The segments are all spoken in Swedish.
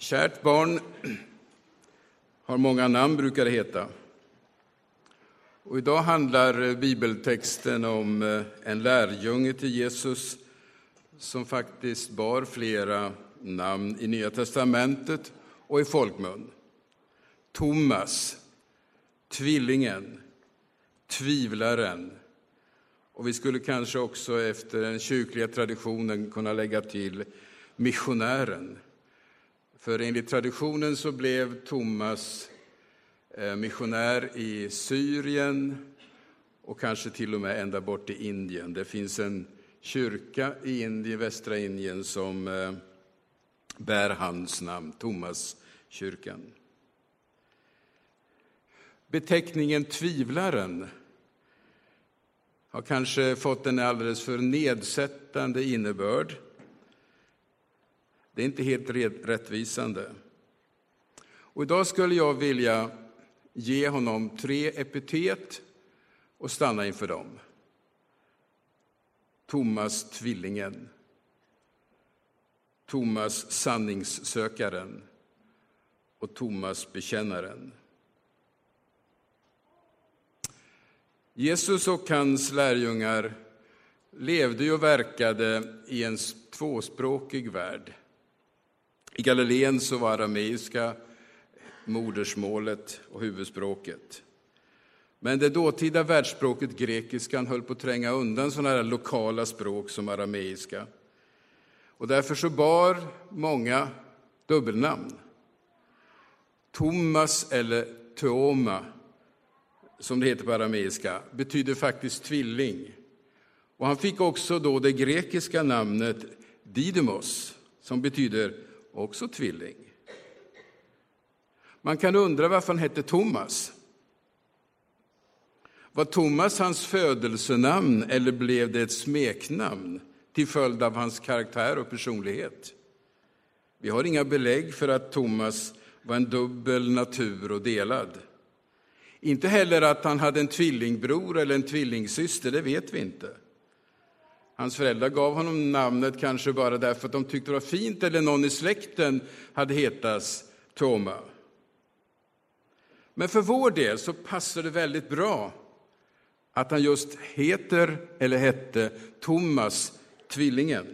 Kärt barn har många namn, brukar det heta. Och idag handlar bibeltexten om eh, en lärjunge till Jesus som faktiskt bar flera namn i Nya testamentet och i folkmun. Thomas, tvillingen, tvivlaren och vi skulle kanske också efter den kyrkliga traditionen kunna lägga till missionären. För enligt traditionen så blev Thomas eh, missionär i Syrien och kanske till och med ända bort i Indien. Det finns en kyrka i Indien, västra Indien som eh, bär hans namn, Thomaskyrkan. Beteckningen tvivlaren har kanske fått en alldeles för nedsättande innebörd. Det är inte helt rättvisande. Och idag skulle jag vilja ge honom tre epitet och stanna inför dem. Thomas tvillingen, Thomas sanningssökaren och Thomas bekännaren. Jesus och hans lärjungar levde och verkade i en tvåspråkig värld. I Galileen så var arameiska modersmålet och huvudspråket. Men det dåtida världsspråket grekiskan höll på att tränga undan sådana här lokala språk som arameiska. Och därför så bar många dubbelnamn. Thomas eller Teoma, som det heter på arameiska, betyder faktiskt tvilling. Och han fick också då det grekiska namnet Didymos, som betyder också tvilling. Man kan undra varför han hette Thomas. Var Thomas hans födelsenamn eller blev det ett smeknamn till följd av hans karaktär och personlighet? Vi har inga belägg för att Thomas var en dubbel natur och delad. Inte heller att han hade en tvillingbror eller en tvillingsyster, det vet vi inte. Hans föräldrar gav honom namnet kanske bara därför att de tyckte det var fint eller någon i släkten hade hetats Toma. Men för vår del så passar det väldigt bra att han just heter, eller hette, Thomas, tvillingen.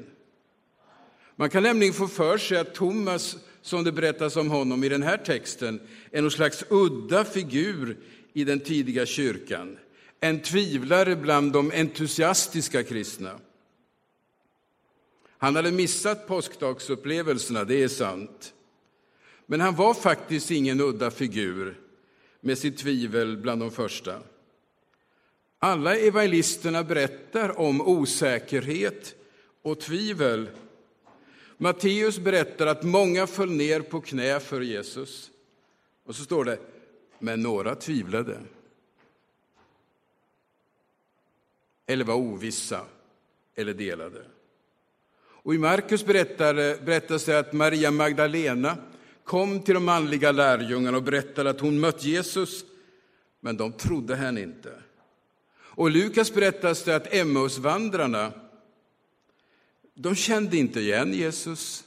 Man kan nämligen få för sig att Thomas, som det berättas om honom i den här texten, är någon slags udda figur i den tidiga kyrkan. En tvivlare bland de entusiastiska kristna. Han hade missat påskdagsupplevelserna, det är sant. Men han var faktiskt ingen udda figur med sitt tvivel bland de första. Alla evangelisterna berättar om osäkerhet och tvivel. Matteus berättar att många föll ner på knä för Jesus. Och så står det, men några tvivlade. Eller var ovissa eller delade. Och I Markus berättas det att Maria Magdalena kom till de manliga lärjungarna och berättade att hon mött Jesus, men de trodde henne inte. Och Lukas berättas det att Emmausvandrarna, de kände inte igen Jesus.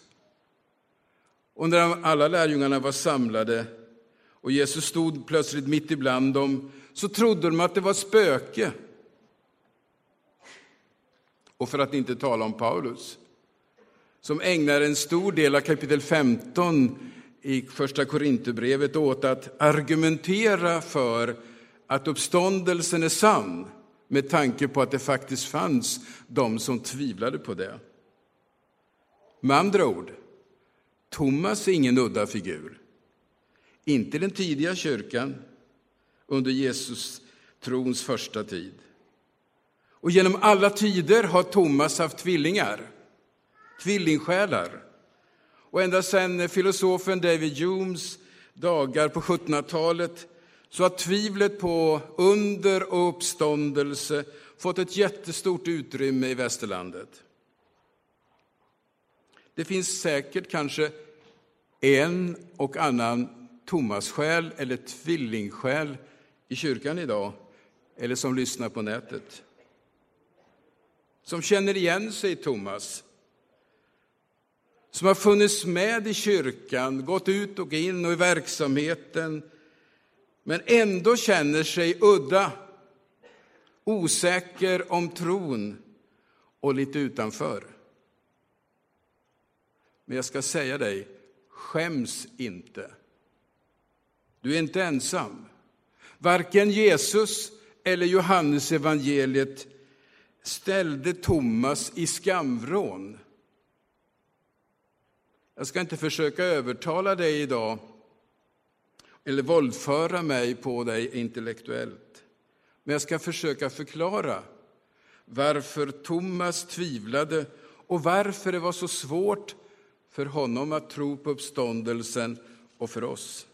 Och när alla lärjungarna var samlade och Jesus stod plötsligt mitt ibland dem, så trodde de att det var ett spöke. Och för att inte tala om Paulus, som ägnar en stor del av kapitel 15 i Första Korinthierbrevet åt att argumentera för att uppståndelsen är sann med tanke på att det faktiskt fanns de som tvivlade på det. Med andra ord, Thomas är ingen udda figur. Inte den tidiga kyrkan under Jesus trons första tid. Och genom alla tider har Thomas haft tvillingar, tvillingsjälar. Och ända sedan filosofen David Humes dagar på 1700-talet så har tvivlet på under och uppståndelse fått ett jättestort utrymme i västerlandet. Det finns säkert kanske en och annan Tomassjäl eller tvillingsjäl i kyrkan idag, eller som lyssnar på nätet. Som känner igen sig i Thomas som har funnits med i kyrkan, gått ut och in och i verksamheten, men ändå känner sig udda, osäker om tron och lite utanför. Men jag ska säga dig, skäms inte. Du är inte ensam. Varken Jesus eller Johannes evangeliet ställde Thomas i skamvrån. Jag ska inte försöka övertala dig idag eller våldföra mig på dig intellektuellt. Men jag ska försöka förklara varför Thomas tvivlade och varför det var så svårt för honom att tro på uppståndelsen och för oss.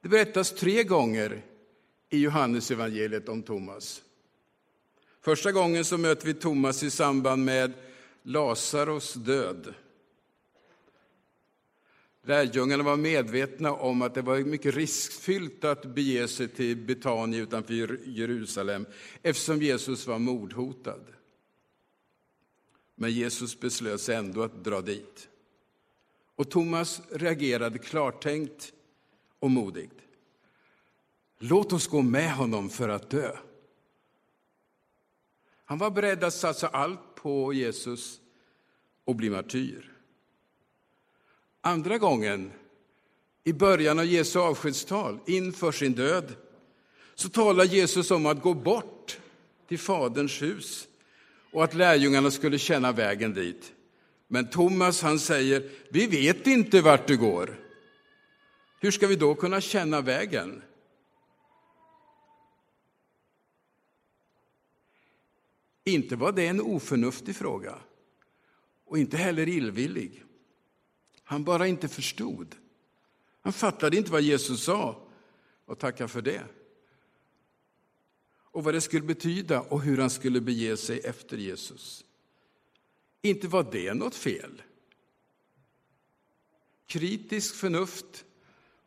Det berättas tre gånger i Johannes evangeliet om Thomas. Första gången så möter vi Thomas i samband med Lazarus död. Lärjungarna var medvetna om att det var mycket riskfyllt att bege sig till Betania utanför Jerusalem eftersom Jesus var mordhotad. Men Jesus beslöt sig ändå att dra dit. Och Thomas reagerade klartänkt och modigt. Låt oss gå med honom för att dö. Han var beredd att satsa allt på Jesus och bli martyr. Andra gången, i början av Jesu avskedstal inför sin död, så talar Jesus om att gå bort till Faderns hus och att lärjungarna skulle känna vägen dit. Men Thomas han säger, vi vet inte vart du går. Hur ska vi då kunna känna vägen? Inte var det en oförnuftig fråga och inte heller illvillig. Han bara inte förstod. Han fattade inte vad Jesus sa och tacka för det. Och vad det skulle betyda och hur han skulle bege sig efter Jesus. Inte var det något fel. Kritisk förnuft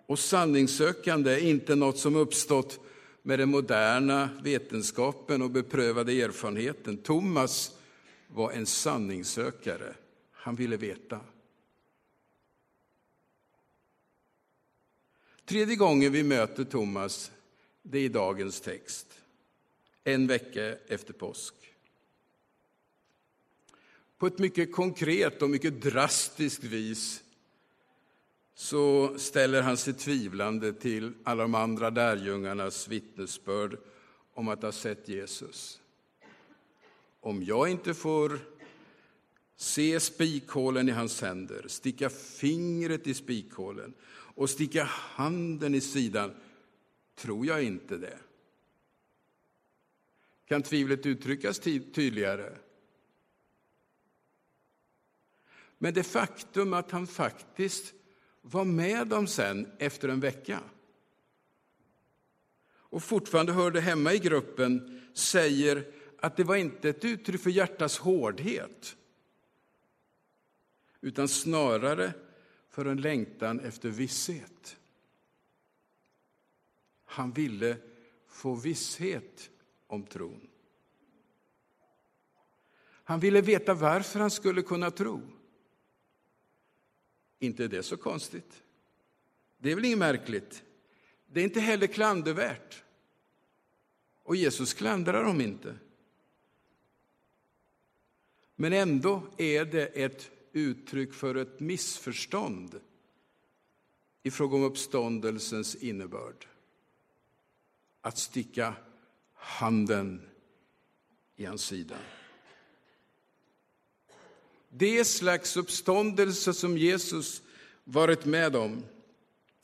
och sanningssökande är inte något som uppstått med den moderna vetenskapen och beprövade erfarenheten. Thomas var en sanningssökare. Han ville veta. Tredje gången vi möter Thomas, det är i dagens text. En vecka efter påsk. På ett mycket konkret och mycket drastiskt vis så ställer han sig tvivlande till alla de andra lärjungarnas vittnesbörd om att ha sett Jesus. Om jag inte får se spikhålen i hans händer, sticka fingret i spikhålen och sticka handen i sidan, tror jag inte det. Kan tvivlet uttryckas tydligare? Men det faktum att han faktiskt var med dem sen efter en vecka och fortfarande hörde hemma i gruppen säger att det var inte ett uttryck för hjärtats hårdhet utan snarare för en längtan efter visshet. Han ville få visshet om tron. Han ville veta varför han skulle kunna tro. Inte är det så konstigt. Det är väl inget märkligt. Det är inte heller klandervärt. Och Jesus klandrar dem inte. Men ändå är det ett uttryck för ett missförstånd i fråga om uppståndelsens innebörd. Att sticka handen i hans sida. Det slags uppståndelse som Jesus varit med om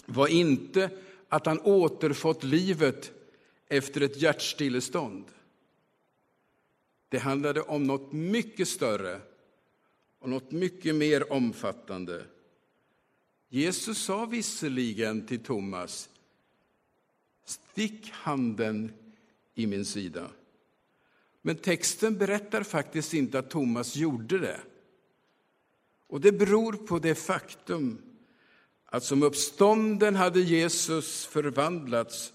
var inte att han återfått livet efter ett hjärtstillestånd. Det handlade om något mycket större och något mycket mer omfattande. Jesus sa visserligen till Thomas, stick handen i min sida. Men texten berättar faktiskt inte att Thomas gjorde det. Och det beror på det faktum att som uppstånden hade Jesus förvandlats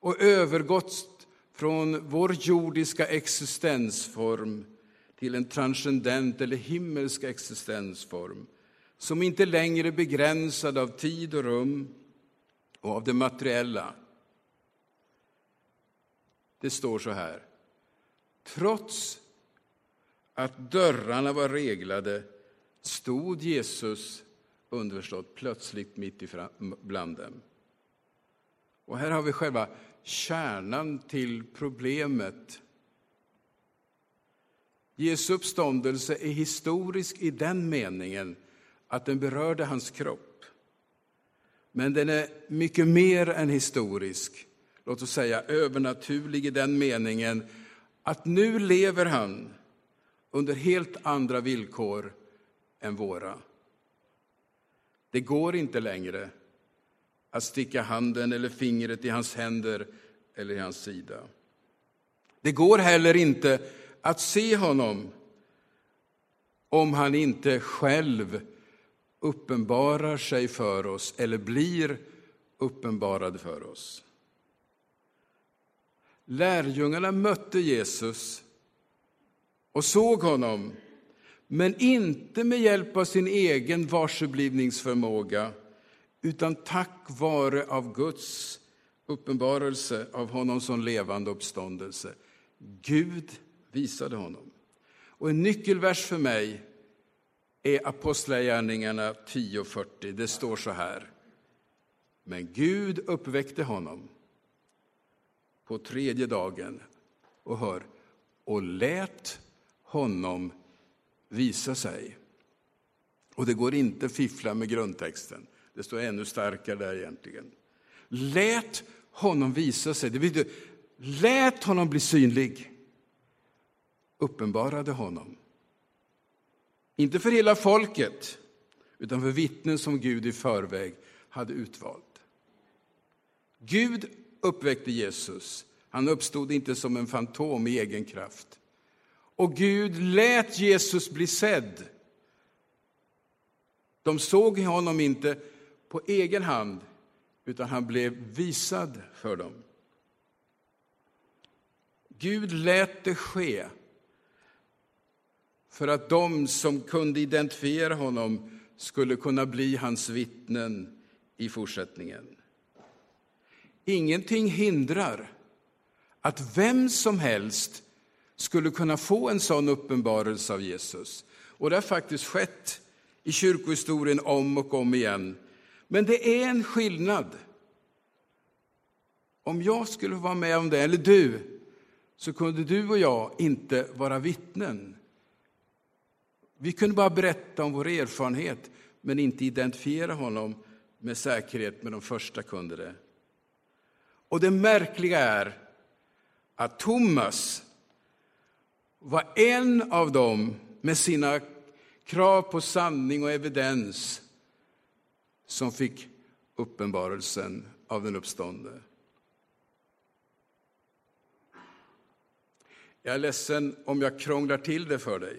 och övergått från vår jordiska existensform till en transcendent eller himmelsk existensform som inte längre är begränsad av tid och rum och av det materiella. Det står så här. Trots att dörrarna var reglade stod Jesus underförstått plötsligt mitt ibland bland dem. Och här har vi själva kärnan till problemet. Jesu uppståndelse är historisk i den meningen att den berörde hans kropp. Men den är mycket mer än historisk, låt oss säga övernaturlig i den meningen att nu lever han under helt andra villkor än våra. Det går inte längre att sticka handen eller fingret i hans händer eller i hans sida. Det går heller inte att se honom om han inte själv uppenbarar sig för oss eller blir uppenbarad för oss. Lärjungarna mötte Jesus och såg honom, men inte med hjälp av sin egen varseblivningsförmåga utan tack vare av Guds uppenbarelse av honom som levande uppståndelse. Gud visade honom. Och en nyckelvers för mig är Apostlagärningarna 10.40. Det står så här. Men Gud uppväckte honom på tredje dagen och hör, och lät honom visa sig. Och det går inte att fiffla med grundtexten. Det står ännu starkare där egentligen. Lät honom visa sig. Det betyder, lät honom bli synlig. Uppenbarade honom. Inte för hela folket, utan för vittnen som Gud i förväg hade utvalt. Gud uppväckte Jesus. Han uppstod inte som en fantom i egen kraft. Och Gud lät Jesus bli sedd. De såg honom inte på egen hand, utan han blev visad för dem. Gud lät det ske för att de som kunde identifiera honom skulle kunna bli hans vittnen i fortsättningen. Ingenting hindrar att vem som helst skulle kunna få en sån uppenbarelse av Jesus. Och det har faktiskt skett i kyrkohistorien om och om igen. Men det är en skillnad. Om jag skulle vara med om det, eller du, så kunde du och jag inte vara vittnen. Vi kunde bara berätta om vår erfarenhet, men inte identifiera honom med säkerhet, med de första kunde det. Och det märkliga är att Thomas var en av dem med sina krav på sanning och evidens som fick uppenbarelsen av den uppståndne. Jag är ledsen om jag krånglar till det för dig.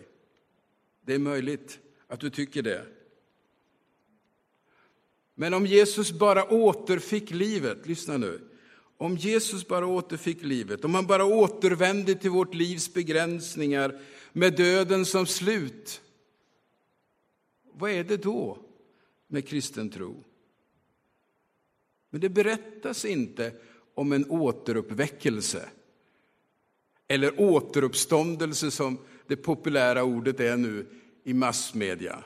Det är möjligt att du tycker det. Men om Jesus bara återfick livet, lyssna nu, om Jesus bara återfick livet, om han bara återvände till vårt livs begränsningar med döden som slut, vad är det då med kristen tro? Men det berättas inte om en återuppväckelse eller återuppståndelse som det populära ordet är nu i massmedia.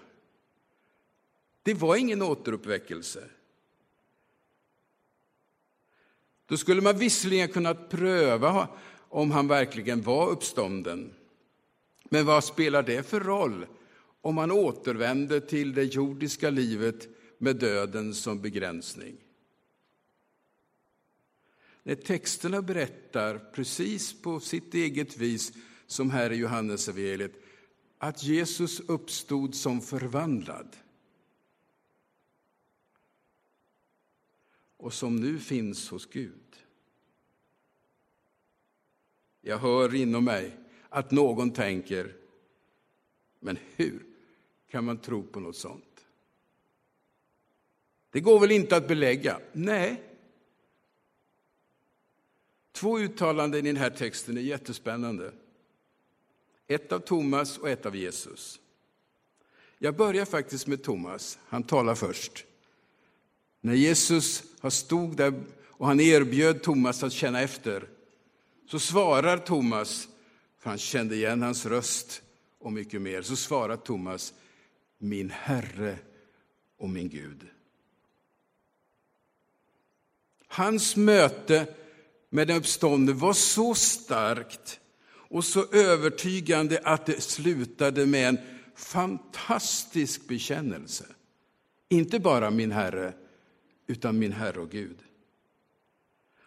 Det var ingen återuppväckelse. Då skulle man visserligen kunnat pröva om han verkligen var uppstånden. Men vad spelar det för roll om man återvänder till det jordiska livet med döden som begränsning? När texterna berättar precis på sitt eget vis, som här i Johannesevangeliet, att Jesus uppstod som förvandlad. Och som nu finns hos Gud. Jag hör inom mig att någon tänker, men hur kan man tro på något sånt? Det går väl inte att belägga? Nej. Två uttalanden i den här texten är jättespännande. Ett av Thomas och ett av Jesus. Jag börjar faktiskt med Thomas, han talar först. När Jesus stod där och han erbjöd Thomas att känna efter, så svarar Thomas, för han kände igen hans röst och mycket mer, så svarar Thomas, min Herre och min Gud. Hans möte med den uppståndne var så starkt och så övertygande att det slutade med en fantastisk bekännelse. Inte bara min Herre, utan min Herre och Gud.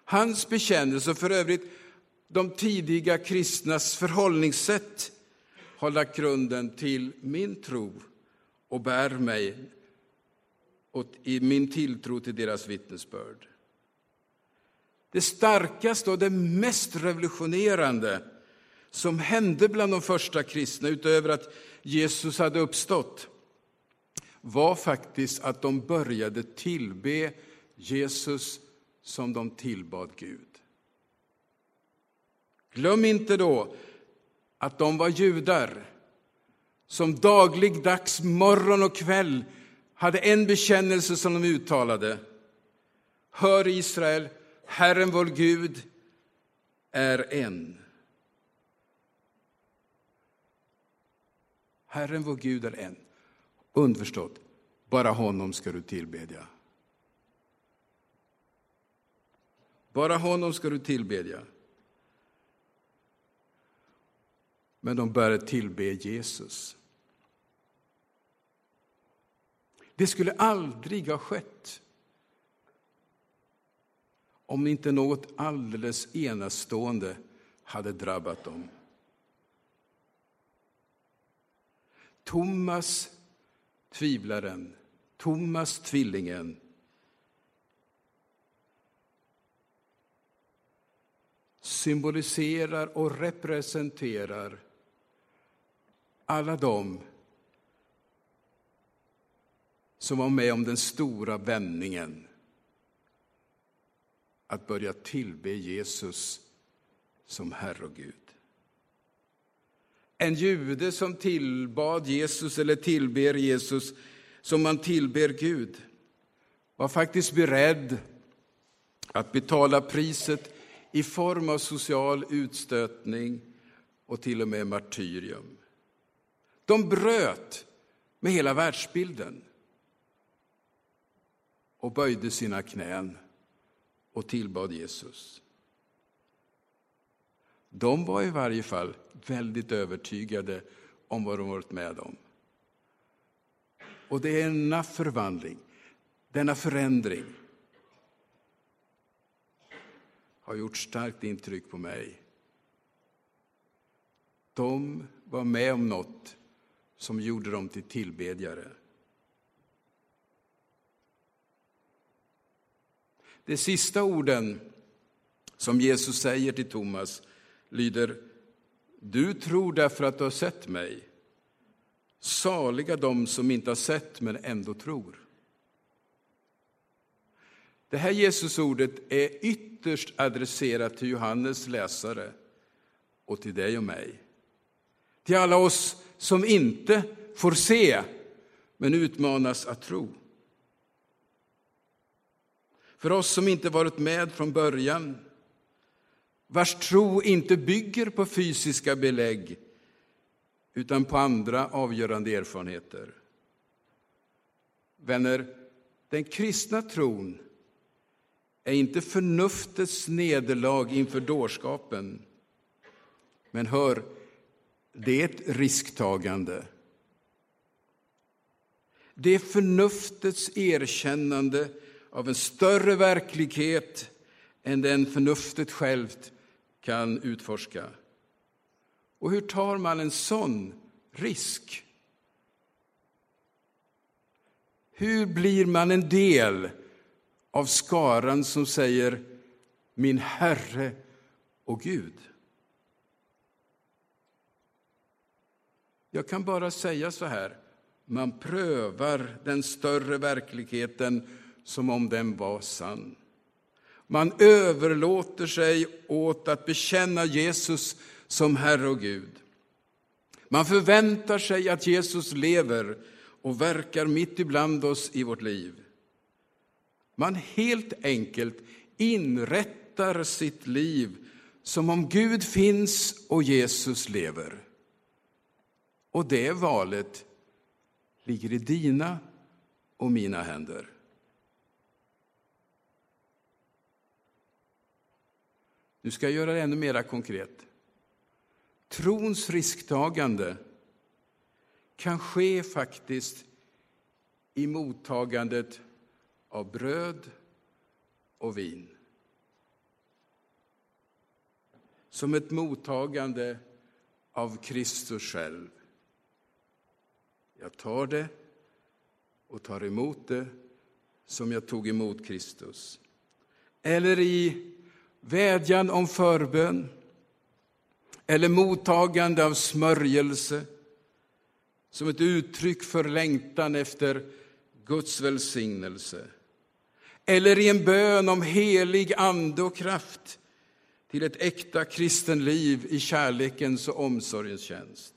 Hans bekännelse, och för övrigt de tidiga kristnas förhållningssätt, har lagt grunden till min tro och bär mig i min tilltro till deras vittnesbörd. Det starkaste och det mest revolutionerande som hände bland de första kristna, utöver att Jesus hade uppstått, var faktiskt att de började tillbe Jesus som de tillbad Gud. Glöm inte då att de var judar som dagligdags, morgon och kväll hade en bekännelse som de uttalade. Hör Israel, Herren vår Gud är en. Herren vår Gud är en. Underförstått, bara honom ska du tillbedja. Bara honom ska du tillbedja. Men de började tillbe Jesus. Det skulle aldrig ha skett om inte något alldeles enastående hade drabbat dem. Thomas, tvivlaren, Thomas, tvillingen, symboliserar och representerar alla de som var med om den stora vändningen att börja tillbe Jesus som Herre och Gud. En jude som tillbad Jesus eller tillber Jesus som man tillber Gud var faktiskt beredd att betala priset i form av social utstötning och till och med martyrium. De bröt med hela världsbilden och böjde sina knän och tillbad Jesus. De var i varje fall väldigt övertygade om vad de varit med om. Och denna förvandling, denna förändring har gjort starkt intryck på mig. De var med om något som gjorde dem till tillbedjare. De sista orden som Jesus säger till Thomas lyder Du tror därför att du har sett mig. Saliga de som inte har sett men ändå tror. Det här Jesusordet är ytterst adresserat till Johannes läsare och till dig och mig. Till alla oss som inte får se men utmanas att tro. För oss som inte varit med från början, vars tro inte bygger på fysiska belägg utan på andra avgörande erfarenheter. Vänner, den kristna tron är inte förnuftets nederlag inför dårskapen. Men hör, det är ett risktagande. Det är förnuftets erkännande av en större verklighet än den förnuftet självt kan utforska. Och hur tar man en sån risk? Hur blir man en del av skaran som säger min Herre och Gud? Jag kan bara säga så här, man prövar den större verkligheten som om den var sann. Man överlåter sig åt att bekänna Jesus som Herre och Gud. Man förväntar sig att Jesus lever och verkar mitt ibland oss i vårt liv. Man helt enkelt inrättar sitt liv som om Gud finns och Jesus lever. Och det valet ligger i dina och mina händer. Nu ska jag göra det ännu mer konkret. Trons risktagande kan ske faktiskt i mottagandet av bröd och vin. Som ett mottagande av Kristus själv. Jag tar det och tar emot det som jag tog emot Kristus. Eller i vädjan om förbön eller mottagande av smörjelse som ett uttryck för längtan efter Guds välsignelse. Eller i en bön om helig ande och kraft till ett äkta kristen liv i kärlekens och omsorgens tjänst.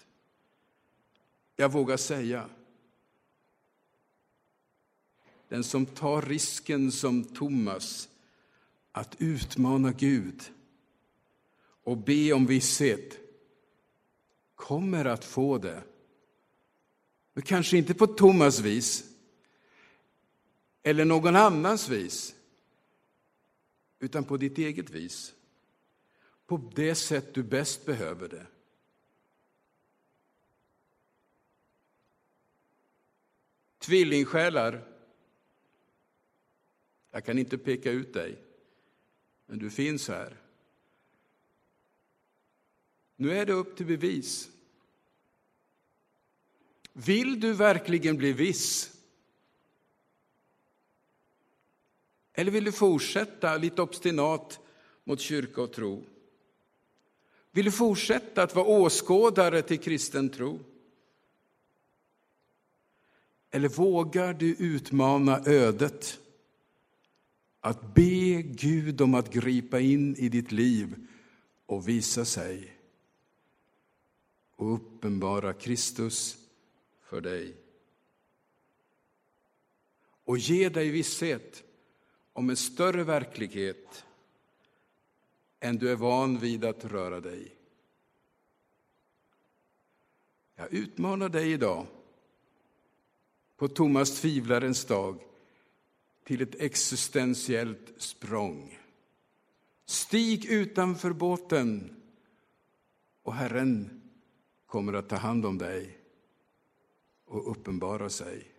Jag vågar säga, den som tar risken som Thomas att utmana Gud och be om visshet kommer att få det. Men kanske inte på Thomas vis eller någon annans vis utan på ditt eget vis. På det sätt du bäst behöver det. Tvillingsjälar. Jag kan inte peka ut dig, men du finns här. Nu är det upp till bevis. Vill du verkligen bli viss? Eller vill du fortsätta lite obstinat mot kyrka och tro? Vill du fortsätta att vara åskådare till kristen tro? Eller vågar du utmana ödet? Att be Gud om att gripa in i ditt liv och visa sig och uppenbara Kristus för dig. Och ge dig visshet om en större verklighet än du är van vid att röra dig. Jag utmanar dig idag på Thomas tvivlarens dag till ett existentiellt språng. Stig utanför båten och Herren kommer att ta hand om dig och uppenbara sig.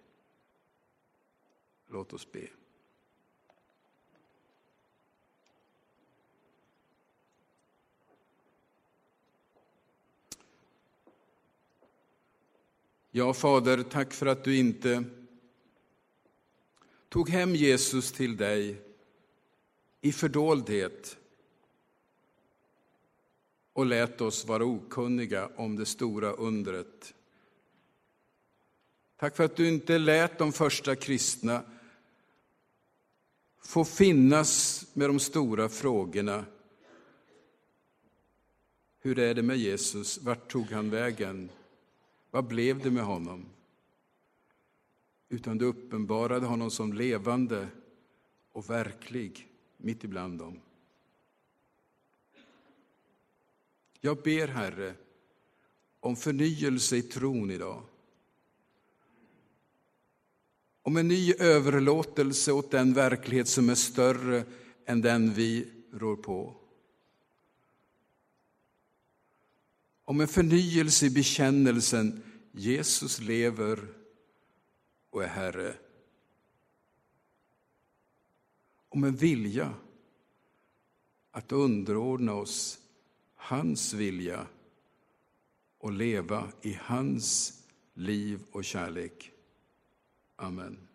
Låt oss be. Ja, Fader, tack för att du inte tog hem Jesus till dig i fördoldhet och lät oss vara okunniga om det stora undret. Tack för att du inte lät de första kristna få finnas med de stora frågorna. Hur är det med Jesus? Vart tog han vägen? Vad blev det med honom? Utan du uppenbarade honom som levande och verklig mitt ibland dem. Jag ber, Herre, om förnyelse i tron idag. Om en ny överlåtelse åt den verklighet som är större än den vi rår på. Om en förnyelse i bekännelsen Jesus lever och är Herre. Om en vilja att underordna oss hans vilja och leva i hans liv och kärlek. Amen.